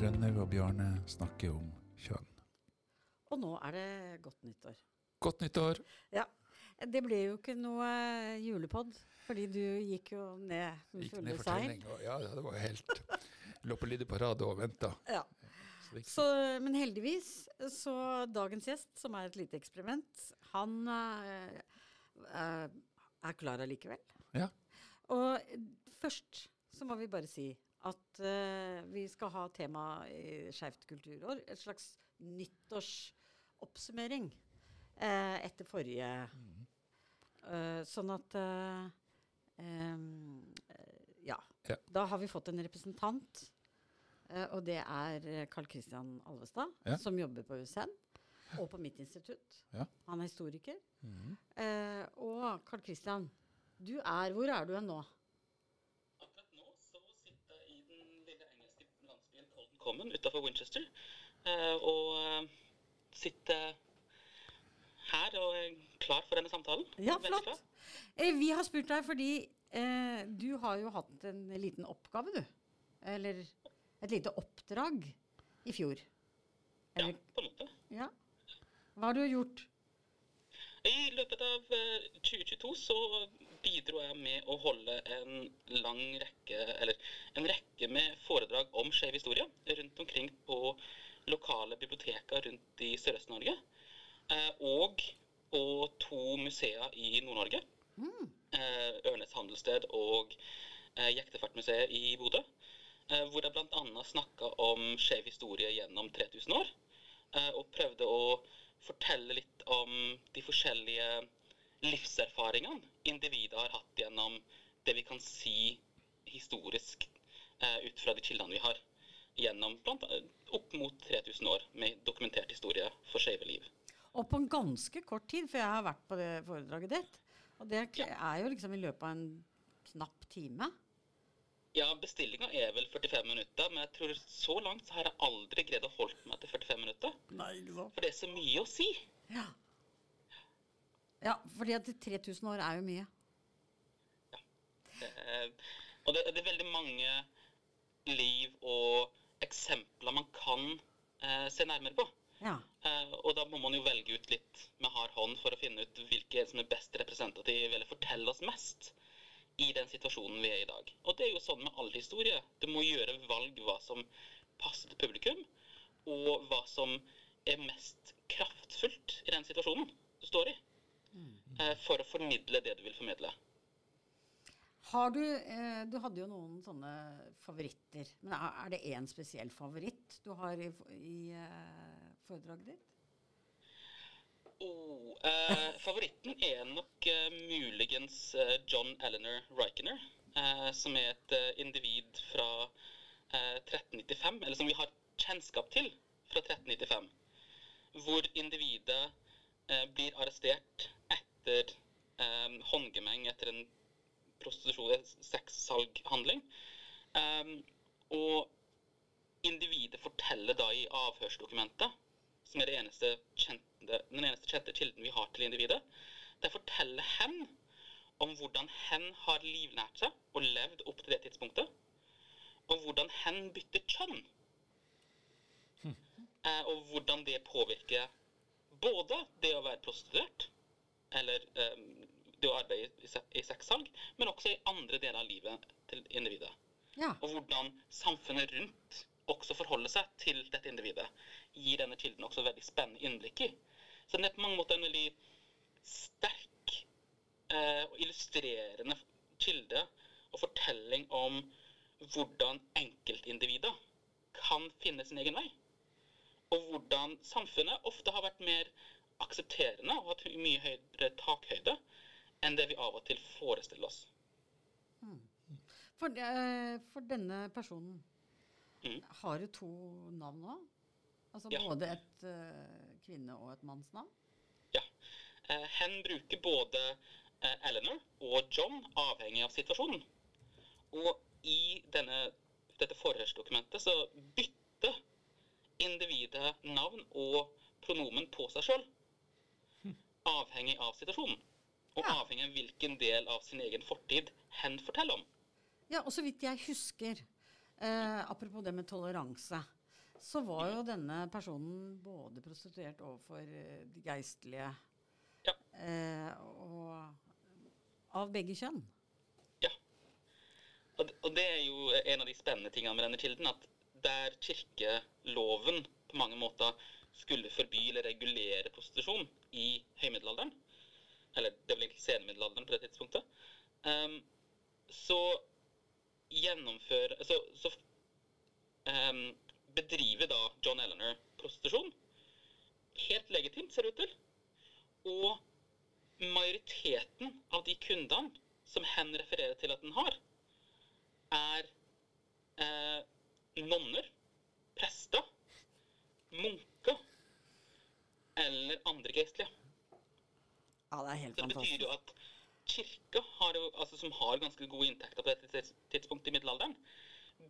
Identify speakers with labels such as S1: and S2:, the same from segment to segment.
S1: Rønnaug og Bjarne snakker om kjønn.
S2: Og nå er det godt nyttår.
S1: Godt nyttår!
S2: Ja. Det ble jo ikke noe julepod, fordi du gikk jo ned med
S1: Gikk
S2: fulle
S1: ned for
S2: seil.
S1: og Ja, det var helt Lå på rad og venta.
S2: Ja.
S1: Så
S2: men heldigvis, så dagens gjest, som er et lite eksperiment, han eh, eh, er klar allikevel.
S1: Ja.
S2: Og først så må vi bare si at uh, vi skal ha tema i Skeivt kulturår. Et slags nyttårsoppsummering uh, etter forrige. Eh, sånn at eh, ja.
S1: Ja.
S2: Da har vi fått en representant. og det er Carl Christian Alvestad,
S1: Ja.
S2: som jobber på USN og på mitt institutt.
S1: Ja.
S2: Han er historiker. eh, og Carl Christian, du er Hvor er du hen nå?
S3: Common utenfor Winchester. eh, Og eh, sitter her og er klar for denne samtalen.
S2: Ja, flott. Eh, vi har spurt deg fordi eh, du har jo hatt en liten oppgave, du. Eller et lite oppdrag i fjor.
S3: Ja, på en måte.
S2: ja. Hva har du gjort?
S3: I løpet av eh, 2022 så bidro jeg med å holde en lang rekke, eller en rekke med foredrag om skeiv historie rundt omkring på lokale biblioteker rundt i Sørøst-Norge. eh, Og på to museer i Nord-Norge. Mm. Ørnes handelssted og eh, Jektefartmuseet i Bodø. eh, Hvor jeg bl.a. snakka om skeiv historie gjennom 3000 år. eh, Og prøvde å fortelle litt om de forskjellige livserfaringene individet har hatt gjennom det vi kan si historisk eh, ut fra de kildene vi har. Gjennom blant, opp mot 3000 år med dokumentert historie for skeive liv.
S2: Og på en ganske kort tid, for jeg har vært på det foredraget ditt. Og det er jo liksom i løpet av en knapp time.
S3: Ja, bestillinga er vel 45 minutter, men jeg tror så langt så har jeg aldri greid å holde meg til 45 minutter.
S2: Nei, ikke sant?
S3: For det er så mye å si.
S2: Ja. ja, fordi at 3000 år er jo mye.
S3: Eh, og det, det er veldig mange liv og eksempler man kan eh, se nærmere på.
S2: Ja.
S3: Eh, og da må man jo velge ut litt med hard hånd for å finne ut hvilke som er best representativ, eller forteller oss mest i den situasjonen vi er i dag. Og det er jo sånn med all historie. Du må gjøre valg hva som passer til publikum, og hva som er mest kraftfullt i den situasjonen du står i. Eh, for å formidle det du vil formidle.
S2: Har du eh, Du hadde jo noen sånne favoritter. Men er, er det én spesiell favoritt du har i, i eh, foredraget ditt?
S3: Oh, eh, favoritten er nok eh, muligens eh, John Eleanor Rykener, eh, som er et eh, individ fra eh, 1395, eller som vi har kjennskap til fra 1395, hvor individet eh, blir arrestert etter eh, håndgemeng etter en prostitusjon, sexsalghandling. Eh, og individet forteller da i avhørsdokumentet som er det eneste kjente, den eneste kjente kilden vi har til individet. Der forteller hen om hvordan hen har livnært seg og levd opp til det tidspunktet. Og hvordan hen bytter kjønn. Eh, og hvordan det påvirker både det å være prostituert, eller um, det å arbeide i, i sexsalg, men også i andre deler av livet til individet
S2: Ja.
S3: og hvordan samfunnet rundt også forholde seg til dette individet, gir denne kilden også veldig spennende innblikk i. Så den er på mange måter en veldig sterk eh, og illustrerende kilde og fortelling om hvordan enkeltindivider kan finne sin egen vei. Og hvordan samfunnet ofte har vært mer aksepterende og hatt mye høyere takhøyde enn det vi av og til forestiller oss.
S2: For, eh, for denne personen
S3: Mm.
S2: har du to navn nå? Altså
S3: Ja.
S2: både et uh, kvinne- og et mannsnavn?
S3: Ja. Uh, hen bruker både uh, Eleanor og John, avhengig av situasjonen. Og i denne, dette forhørsdokumentet så bytter individet navn og pronomen på seg sjøl. Avhengig av situasjonen. Og
S2: Ja.
S3: avhengig av hvilken del av sin egen fortid hen forteller om.
S2: Ja, og så vidt jeg husker, eh, apropos det med toleranse, så var jo denne personen både prostituert overfor eh, de geistlige
S3: Ja.
S2: eh, og av begge kjønn.
S3: Ja. Og, og det er jo en av de spennende tingene med denne kilden, at der kirkeloven på mange måter skulle forby eller regulere prostitusjon i høymiddelalderen, eller det er vel egentlig senmiddelalderen på det tidspunktet, um, så gjennomfører Så, så um, bedriver da John Eleanor prostitusjon. Helt legitimt, ser det ut til. Og majoriteten av de kundene som hen refererer til at den har, er eh, nonner, prester, munker eller andre geistlige.
S2: Ja, det er helt
S3: Så det betyr jo at kirka, har jo, altså, som har ganske gode inntekter på dette tids- tidspunktet i middelalderen,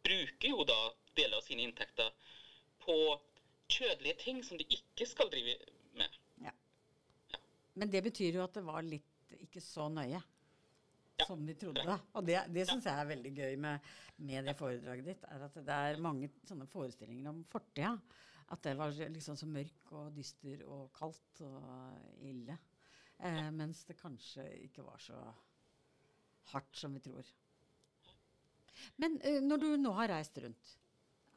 S3: bruker jo da deler av sine inntekter på kjødelige ting som de ikke skal drive med.
S2: Ja. Men det betyr jo at det var litt ikke så nøye
S3: Ja,
S2: som de trodde. Og det, det syns jeg er veldig gøy med, med det foredraget ditt. er At det er mange sånne forestillinger om fortida. At det var liksom så mørk og dyster og kaldt og ille. Eh, mens det kanskje ikke var så hardt som vi tror. Men eh, når du nå har reist rundt,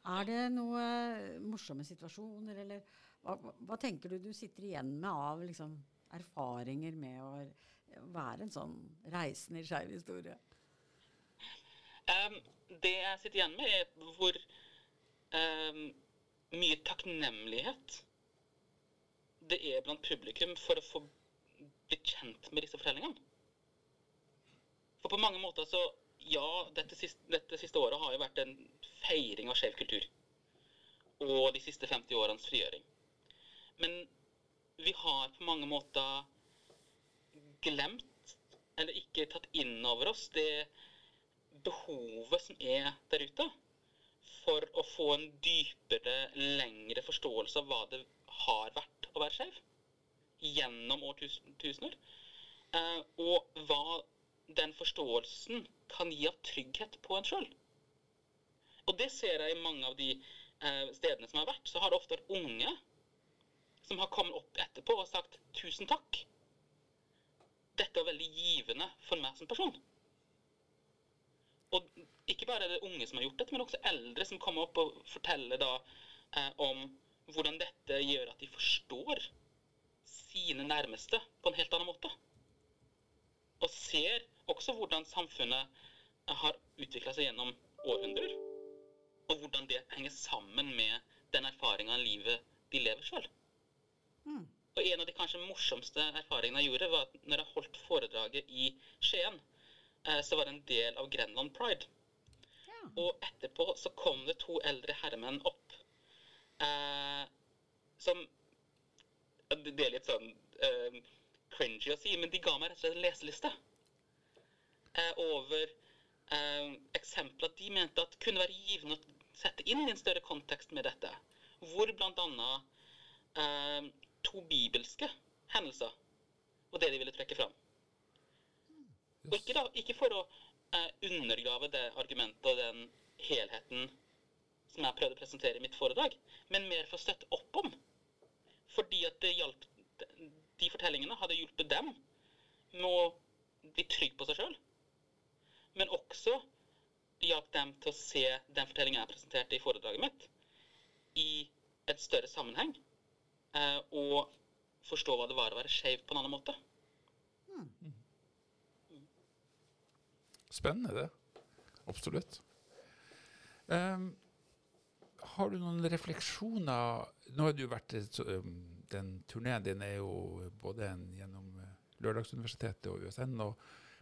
S2: er det noen morsomme situasjoner, eller hva, hva- tenker du du sitter igjen med av liksom, erfaringer med å være en sånn reisende i skeiv historie?
S3: Um, det jeg sitter igjen med, er hvor um, mye takknemlighet det er blant publikum for å få bli kjent med disse fortellingene. For på mange måter så Ja, dette siste, dette siste året har jo vært en feiring av skeiv kultur. Og de siste 50 årenes frigjøring. Men vi har på mange måter glemt, eller ikke tatt inn over oss, det behovet som er der ute for å få en dypere, lengre forståelse av hva det har vært å være skeiv gjennom årtusener. Eh, og hva den forståelsen kan gi av trygghet på en sjøl. Og det ser jeg i mange av de eh, stedene som har vært. Så har det ofte vært unge som har kommet opp etterpå og sagt 'tusen takk'. Dette var veldig givende for meg som person. Og ikke bare er det unge som har gjort dette, men også eldre som kommer opp og forteller da eh, om hvordan dette gjør at de forstår sine nærmeste på en helt annen måte. Og ser også hvordan samfunnet har utvikla seg gjennom århundrer. Og hvordan det henger sammen med den erfaringa av livet de lever sjøl.
S2: Mm.
S3: Og en av de kanskje morsomste erfaringene jeg gjorde, var at når jeg holdt foredraget i Skien, eh, så var det en del av Grenland Pride.
S2: Ja.
S3: Og etterpå så kom det to eldre herremenn opp eh, som Det er litt sånn uh, cringy å si, men de ga meg rett og slett en leseliste uh, over uh, eksempler de mente at kunne være givende å sette inn i en større kontekst med dette. Hvor bl.a. Uh, to bibelske hendelser og det de ville trekke fram. Og ikke, da, ikke for å undergrave det argumentet og den helheten som jeg prøvde å presentere i mitt foredrag, men mer for å støtte opp om. Fordi at det hjalp, de fortellingene hadde hjulpet dem med å bli trygg på seg sjøl. Men også hjalp dem til å se den fortellingen jeg presenterte i foredraget mitt, i et større sammenheng. eh, Og forstå hva det var å være skeiv på en annen måte.
S1: Spennende, det. Absolutt. Um, har du noen refleksjoner Nå har du vært um, Den turneen din er jo både en gjennom eh, Lørdagsuniversitetet og USN. Og,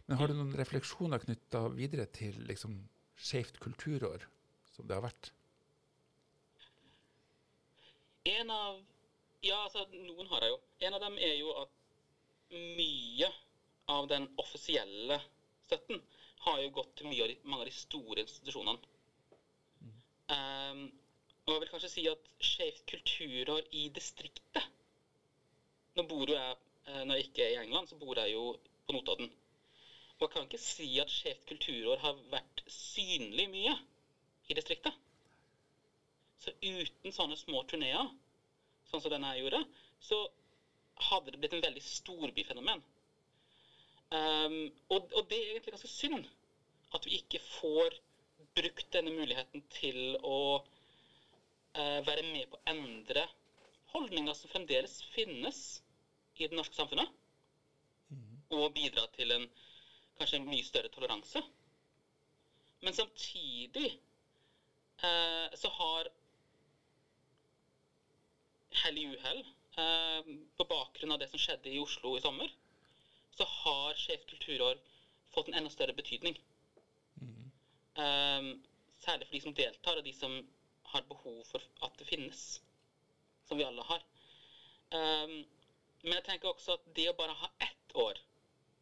S1: men har du noen refleksjoner knytta videre til liksom skeivt kulturår, som det har vært?
S3: En av Ja, altså, noen har jeg jo. En av dem er jo at mye av den offisielle støtten har jo gått til av de, mange av de store institusjonene. Um, og jeg vil kanskje si at skeivt kulturår i distriktet Nå bor jo jeg, eh, når jeg ikke er i England, så bor jeg jo på Notodden. Jeg kan ikke si at skeivt kulturår har vært synlig mye i distriktet. Så uten sånne små turneer, sånn som denne jeg gjorde, så hadde det blitt en veldig storbyfenomen. Um, og, og det er egentlig ganske synd at vi ikke får brukt denne muligheten til å være med på å endre holdninger som fremdeles finnes i det norske samfunnet, og bidra til en kanskje en mye større toleranse. Men samtidig eh, så har hell i uhell, eh, på bakgrunn av det som skjedde i Oslo i sommer, så har Skeivt kulturår fått en enda større betydning. Eh, særlig for de som deltar, og de som har behov for at det finnes. Som vi alle har. Um, men jeg tenker også at det å bare ha ett år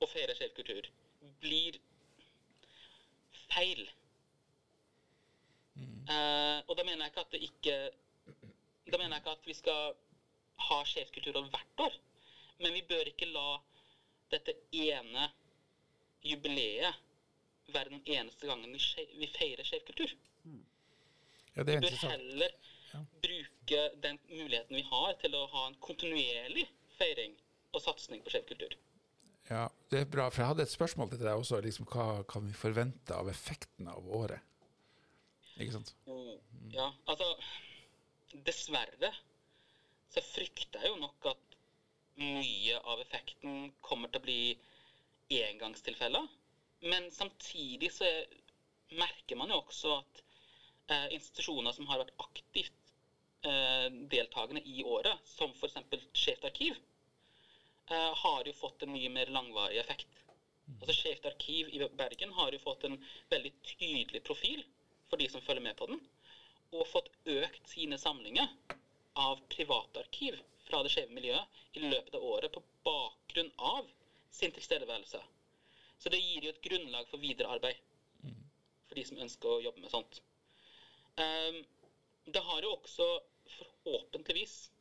S3: å feire skeiv kultur blir feil. Eh, og da mener jeg ikke at det ikke Da mener jeg ikke at vi skal ha skeiv kultur hvert år. Men vi bør ikke la dette ene jubileet være den eneste gangen vi, skje- vi feirer skeiv kultur.
S1: Ja, det
S3: Vi bør heller
S1: Ja.
S3: bruke den muligheten vi har til å ha en kontinuerlig feiring og satsing på skeiv kultur.
S1: Ja, det er bra, for jeg hadde et spørsmål til deg også. Liksom, hva kan vi forvente av effekten av året? Ikke sant?
S3: Mm. ja, altså Dessverre så frykter jeg jo nok at mye av effekten kommer til å bli engangstilfeller. Men samtidig så er, merker man jo også at institusjoner som har vært aktivt eh, deltakende i året, som f.eks. Skjevt arkiv, eh, har jo fått en mye mer langvarig effekt. Altså Skjevt arkiv i Bergen har jo fått en veldig tydelig profil for de som følger med på den, og fått økt sine samlinger av privatarkiv fra det skjeve miljøet i løpet av året på bakgrunn av sin tilstedeværelse. Så det gir jo et grunnlag for videre arbeid for de som ønsker å jobbe med sånt. Ehm, det har jo også forhåpentligvis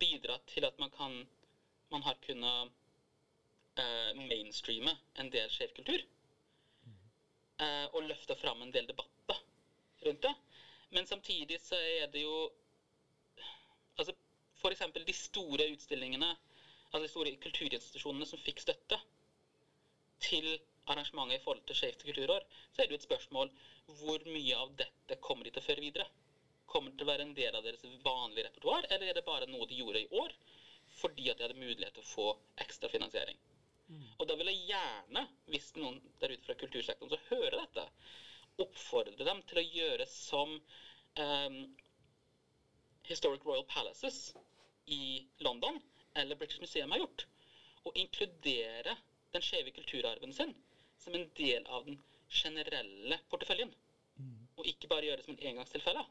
S3: bidratt til at man kan man har kunnet eh, mainstreame en del skjevkultur. Eh, og løfte fram en del debatter rundt det. Men samtidig så er det jo Altså f.eks. de store utstillingene, altså de store kulturinstitusjonene som fikk støtte til arrangementet i forhold til Skeivt kulturår, så er det jo et spørsmål hvor mye av dette kommer de til å føre videre. Kommer det til å være en del av deres vanlige repertoar, eller er det bare noe de gjorde i år fordi at de hadde mulighet til å få ekstra finansiering? Og da vil jeg gjerne, hvis noen der ute fra kultursektoren så hører dette, oppfordre dem til å gjøre som um, Historic Royal Palaces i London eller British Museum har gjort. Og inkludere den skeive kulturarven sin som en del av den generelle porteføljen. Og ikke bare gjøre det som en engangstilfelle.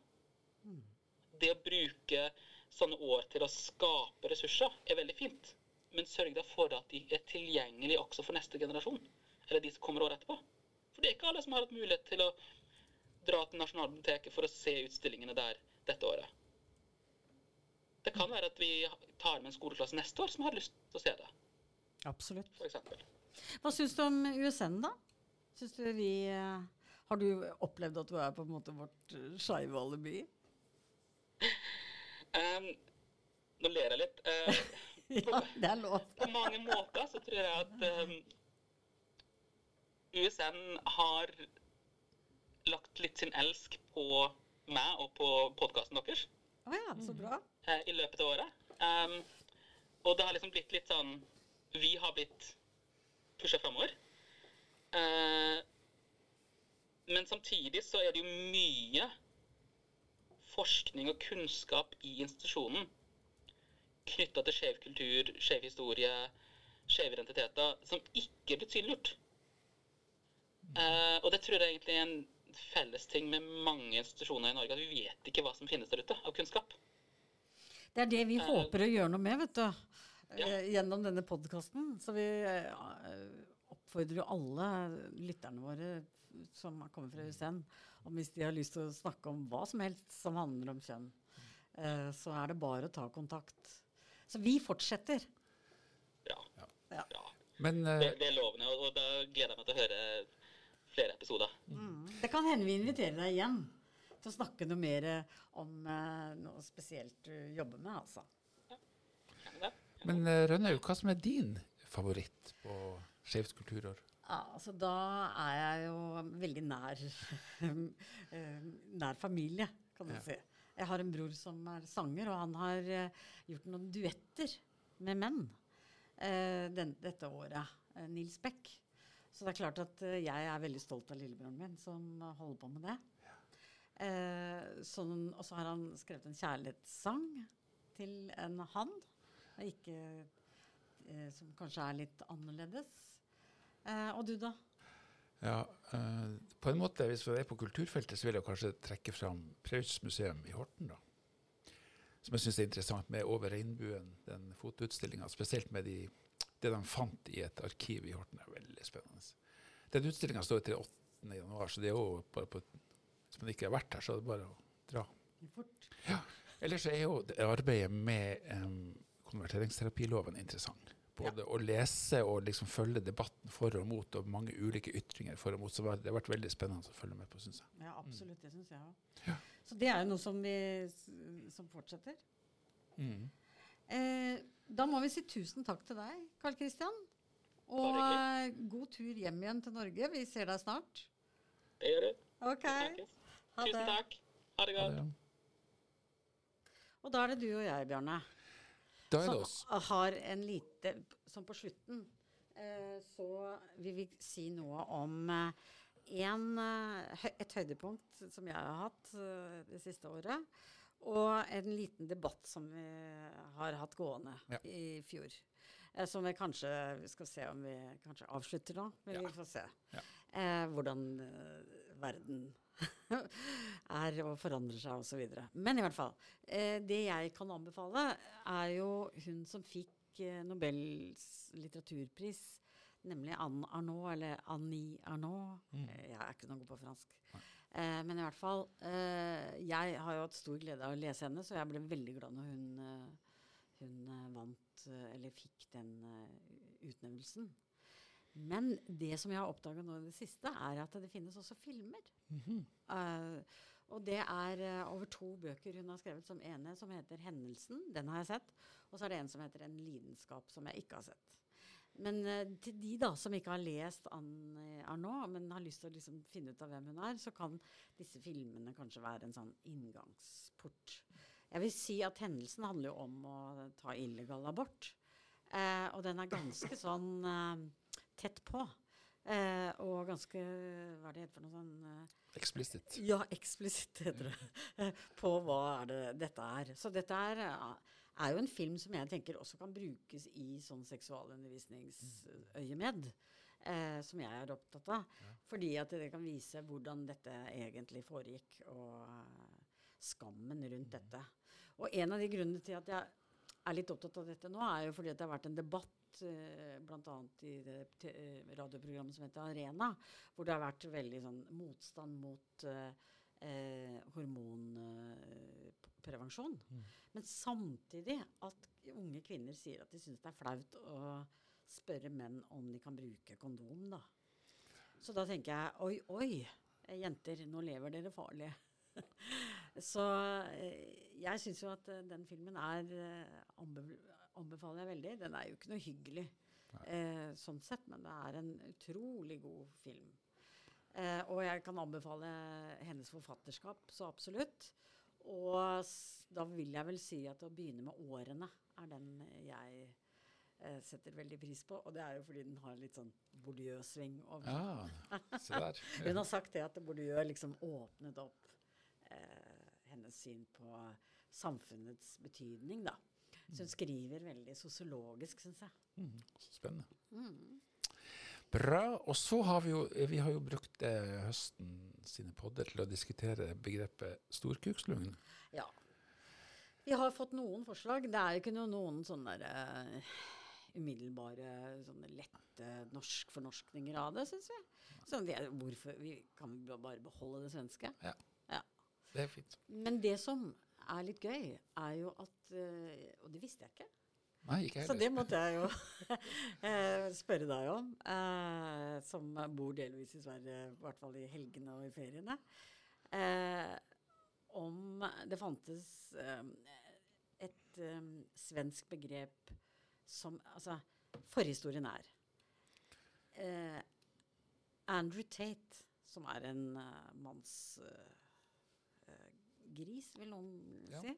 S3: Det å bruke sånne år til å skape ressurser er veldig fint. Men sørg da for at de er tilgjengelige også for neste generasjon. Eller de som kommer året etterpå. For det er ikke alle som har hatt mulighet til å dra til Nasjonalbiblioteket for å se utstillingene der dette året. Det kan være at vi tar med en skoleklasse neste år som har lyst til å se det,
S2: Absolutt.
S3: f.eks.
S2: Hva syns du om USN, da? Syns du vi eh, Har du opplevd at du er på en måte vårt uh, skeive alibi?
S3: Um, nå ler jeg litt. Uh,
S2: ja, det er lov.
S3: på mange måter så tror jeg at um, USN har lagt litt sin elsk på meg og på podkasten deres
S2: Oh ja, så bra.
S3: Uh, i løpet av året. Um, og det har liksom blitt litt sånn Vi har blitt pusha framover. Eh, men samtidig så er det jo mye forskning og kunnskap i institusjonen knytta til skjev kultur, skjev historie, skjeve identiteter, som ikke blitt synliggjort. Eh, og det tror jeg egentlig er en felles ting med mange institusjoner i Norge, at vi vet ikke hva som finnes der ute av kunnskap.
S2: Det er det vi
S3: Eh,
S2: håper å gjøre noe med, vet du.
S3: Ja.
S2: eh, Gjennom denne podkasten. Så vi eh, oppfordrer jo alle lytterne våre som kommer fra USN, om hvis de har lyst til å snakke om hva som helst som handler om kjønn, eh, så er det bare å ta kontakt. Så vi fortsetter.
S3: Ja.
S2: Ja.
S3: ja.
S1: Men
S3: Det, det er lovende, og, og da gleder jeg meg til å høre flere episoder.
S2: Det kan hende vi inviterer deg igjen til å snakke noe mer om noe spesielt du jobber med, altså.
S1: Men uh, Rønnaug, hva som er din favoritt på Skeivt kulturår?
S2: Ja, altså Da er jeg jo veldig nær eh, nær familie, kan du
S1: Ja.
S2: si. Jeg har en bror som er sanger, og han har eh, gjort noen duetter med menn eh, den, dette året. eh, Nils Beck. Så det er klart at eh, jeg er veldig stolt av lillebroren min som eh, holder på med det. Eh, sånn, og så har han skrevet en kjærlighetssang til en han, ikke, eh, som kanskje er litt annerledes. Eh, og du, da?
S1: Ja, eh, på en måte, Hvis vi er på kulturfeltet, så vil jeg kanskje trekke fram Preus museum i Horten. da. Som jeg syns er interessant med Over regnbuen, den fotoutstillinga. Spesielt med de, det de fant i et arkiv i Horten. er veldig spennende. Den utstillinga står til 8. januar, så det er jo bare på, hvis man ikke har vært her, så er det bare å dra.
S2: Fort.
S1: Ellers så er jo arbeidet med um, konverteringsterapiloven interessant. Både å lese og liksom følge debatten for og mot, og mange ulike ytringer for og mot. Så det har vært veldig spennende å følge med på, syns jeg.
S2: Ja, absolutt. Det syns jeg òg.
S1: Ja.
S2: Så det er jo noe som, vi, som fortsetter. Eh, da må vi si tusen takk til deg, Karl Kristian. Og eh, god tur hjem igjen til Norge. Vi ser deg snart.
S3: Det gjør du.
S2: OK.
S3: Tusen takk. Ha det
S1: Ha
S3: godt.
S2: Og da er det du og jeg, Bjarne,
S1: Er
S2: som har en lite Som på slutten eh, så vil vi si noe om eh, en, eh, et høydepunkt som jeg har hatt det siste året. Og en liten debatt som vi har hatt gående
S1: Ja.
S2: i fjor. Eh, som vi kanskje vi skal se om vi kanskje avslutter nå. Men
S1: Ja.
S2: vi får se
S1: Ja.
S2: eh, hvordan eh, verden er og forandrer seg osv. Men i hvert fall. Eh, det jeg kan anbefale, er jo hun som fikk eh, Nobels litteraturpris, nemlig Anne Arnault, eller Annie Arnault. Mm. jeg er ikke noe god på fransk. Eh, men i hvert fall eh, Jeg har jo hatt stor glede av å lese henne, så jeg ble veldig glad når hun, eh, hun eh, vant, eh, eller fikk den eh, utnevnelsen. Men det som jeg har oppdaga nå i det siste, er at det finnes også filmer. Eh, og det er uh, over to bøker hun har skrevet. Som ene som heter 'Hendelsen'. Den har jeg sett. Og så er det en som heter 'En lidenskap', som jeg ikke har sett. Men uh, til de da som ikke har lest Anne Arnault, men har lyst til å liksom finne ut av hvem hun er, så kan disse filmene kanskje være en sånn inngangsport. Jeg vil si at hendelsen handler jo om å ta illegal abort. Og den er ganske sånn tett på. Eh, og ganske Hva er det heter for noe sånn eh,
S1: Eksplisitt.
S2: ja, eksplisitt heter det. På hva er det dette er. Så dette er, er jo en film som jeg tenker også kan brukes i sånn seksualundervisningsøyemed. Eh, som jeg er opptatt av. Fordi at det kan vise hvordan dette egentlig foregikk, og eh, skammen rundt dette. Og en av de grunnene til at jeg er litt opptatt av dette nå, er jo fordi at det har vært en debatt eh, bl.a. i det eh, radioprogrammet som heter Arena, hvor det har vært veldig sånn motstand mot eh, hormonprevensjon. hormonprevensjon. Men samtidig at unge kvinner sier at de syns det er flaut å spørre menn om de kan bruke kondom. da. Så da tenker jeg oi, oi, eh, jenter, nå lever dere farlig. Så eh, jeg syns jo at eh, den filmen er eh, Anbefaler jeg veldig. Den er jo ikke noe hyggelig eh, sånn sett, men det er en utrolig god film. Eh, og jeg kan anbefale hennes forfatterskap så absolutt. Og da vil jeg vel si at å begynne med årene er den jeg eh, setter veldig pris på. Og det er jo fordi den har litt sånn Bourdieu-sving over.
S1: Ja, se der.
S2: Hun har sagt det at Bourdieu liksom åpnet opp eh, hennes syn på samfunnets betydning, da. Så hun skriver veldig sosiologisk, syns jeg.
S1: Mm, så Spennende. Bra. Og så har vi jo, vi har jo brukt eh, høsten sine podder til å diskutere begrepet storkukslugn.
S2: Ja. Vi har fått noen forslag. Det er jo ikke noe, noen sånne der, uh, umiddelbare, sånne lette norsk-fornorskninger av det, syns vi. Så det, hvorfor vi kan bare beholde det svenske?
S1: Ja.
S2: Ja.
S1: Det er fint.
S2: Men det som er litt gøy, er jo at eh, Og det visste jeg ikke.
S1: Nei, ikke
S2: Så det måtte jeg jo eh, spørre deg om, eh, som bor delvis i Sverige, i hvert fall i helgene og i feriene. Eh, om det fantes eh, et svensk begrep som Altså, forhistorien er Andrew Tate, som er en uh, mannsgris, vil noen
S1: Ja.
S2: si,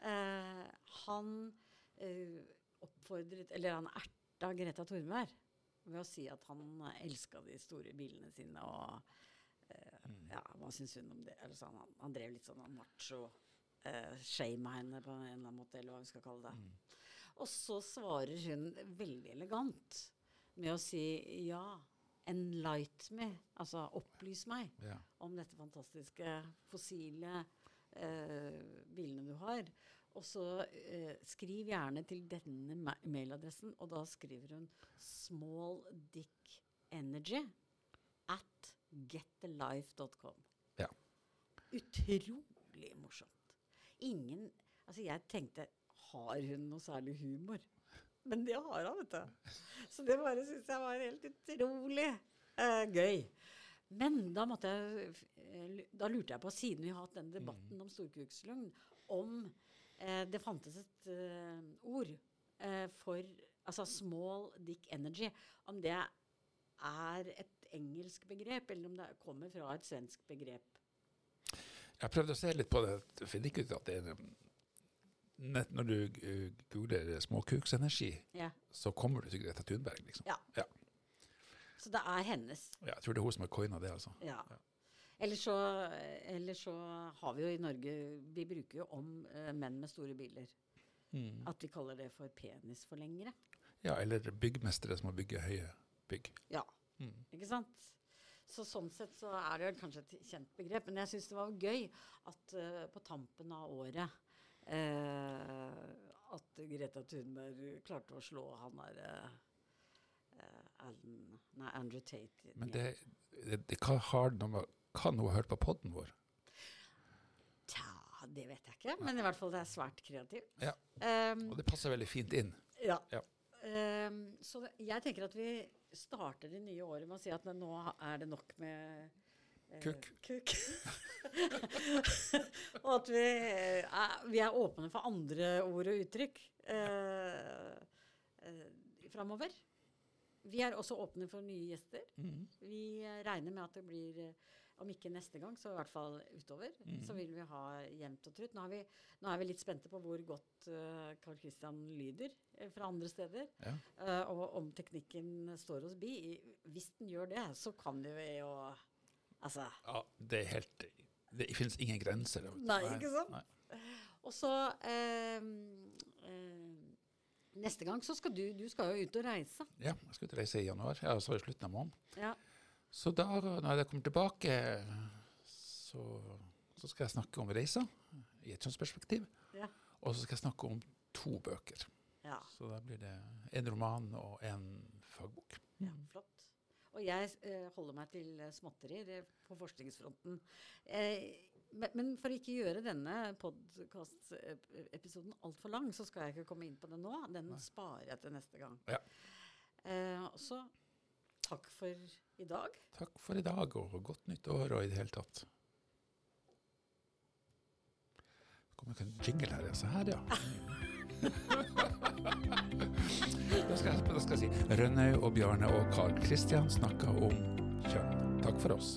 S2: eh, han eh, oppfordret Eller han erta Greta Thunberg ved å si at han elska de store bilene sine og eh, Ja, hva syns hun om det? Sånn, han, han drev litt sånn macho. Uh, shame henne på en eller annen måte, eller hva vi skal kalle det. Og så svarer hun veldig elegant med å si ja, enlight me, altså opplys meg
S1: Ja.
S2: om dette fantastiske fossile eh, bilene du har. Og så eh, skriv gjerne til denne ma mailadressen, og da skriver hun 'small dick energy' at getthelife.com.
S1: Ja.
S2: Utrolig morsomt. Ingen Altså, jeg tenkte Har hun noe særlig humor? Men det har hun, vet du. Så det bare syns jeg var helt utrolig eh, gøy. Men da jeg eh, Da lurte jeg på, siden vi har hatt den debatten om storkukslugn, om eh, det fantes et eh, ord eh, for altså small dick energy, om det er et engelsk begrep, eller om det kommer fra et svensk begrep.
S1: Jeg prøvde å se litt på det. Jeg finner ikke ut at det er nett Når du uh, googler småkuksenergi,
S2: Ja.
S1: så kommer du til Greta Thunberg, liksom.
S2: Ja.
S1: Ja.
S2: Så det er hennes.
S1: Ja, jeg tror det er hun som har coina det, altså.
S2: Ja.
S1: Ja.
S2: Eller så, eller så har vi jo i Norge Vi bruker jo om eh, menn med store biler. At vi kaller det for penisforlengere.
S1: Ja, eller byggmestere som må bygge høye bygg.
S2: Ja. Ikke sant? Så sånn sett så er det kanskje et kjent begrep. Men jeg syns det var gøy at uh, på tampen av året uh, at Greta Thunberg klarte å slå han der eh, eh, nei, Andrew Tate.
S1: Men det, det, det kan, har noe kan hun ha hørt på podden vår?
S2: Tja, det vet jeg ikke. Men i hvert fall det er svært kreativt.
S1: Ja.
S2: Um,
S1: Og det passer veldig fint inn.
S2: Ja.
S1: Ja.
S2: Um, så jeg tenker at vi starter det nye året med å si at nå er det nok med eh,
S1: Kukk.
S2: Kuk. og at vi er, vi er åpne for andre ord og uttrykk eh, eh, framover. Vi er også åpne for nye gjester. Vi eh, regner med at det blir eh, om ikke neste gang, så i hvert fall utover. Så vil vi ha jevnt og trutt. Nå, vi, nå er vi litt spente på hvor godt uh, Carl Christian lyder uh, fra andre steder.
S1: Ja.
S2: Uh, og om teknikken står oss bi. Hvis den gjør det, så kan det jo Altså
S1: Ja, det er helt Det finnes ingen grenser.
S2: Nei, ikke sant?
S1: Nei.
S2: Og så eh, eh, Neste gang så skal du Du skal jo ut og reise.
S1: Ja, jeg skal ut og reise i januar. Ja, så i slutten av måneden.
S2: Ja.
S1: Så da, når jeg kommer tilbake, så, så skal jeg snakke om reiser i et kjønnsperspektiv.
S2: Ja.
S1: Og så skal jeg snakke om to bøker.
S2: ja.
S1: Så da blir det en roman og en fagbok.
S2: Ja, flott. Og jeg eh, holder meg til småtteri eh, på forskningsfronten. Eh, men, for å ikke gjøre denne podkast-episoden altfor lang, så skal jeg ikke komme inn på det nå. Den sparer jeg til neste gang.
S1: Ja.
S2: Eh, så takk for i dag.
S1: Takk for i dag, og godt nytt år og i det hele tatt. Det kommer en jingle her, ja. Se her, ja. da, skal jeg, da skal jeg si Rønnaug og Bjarne og Carl Christian snakka om kjønn. Takk for oss.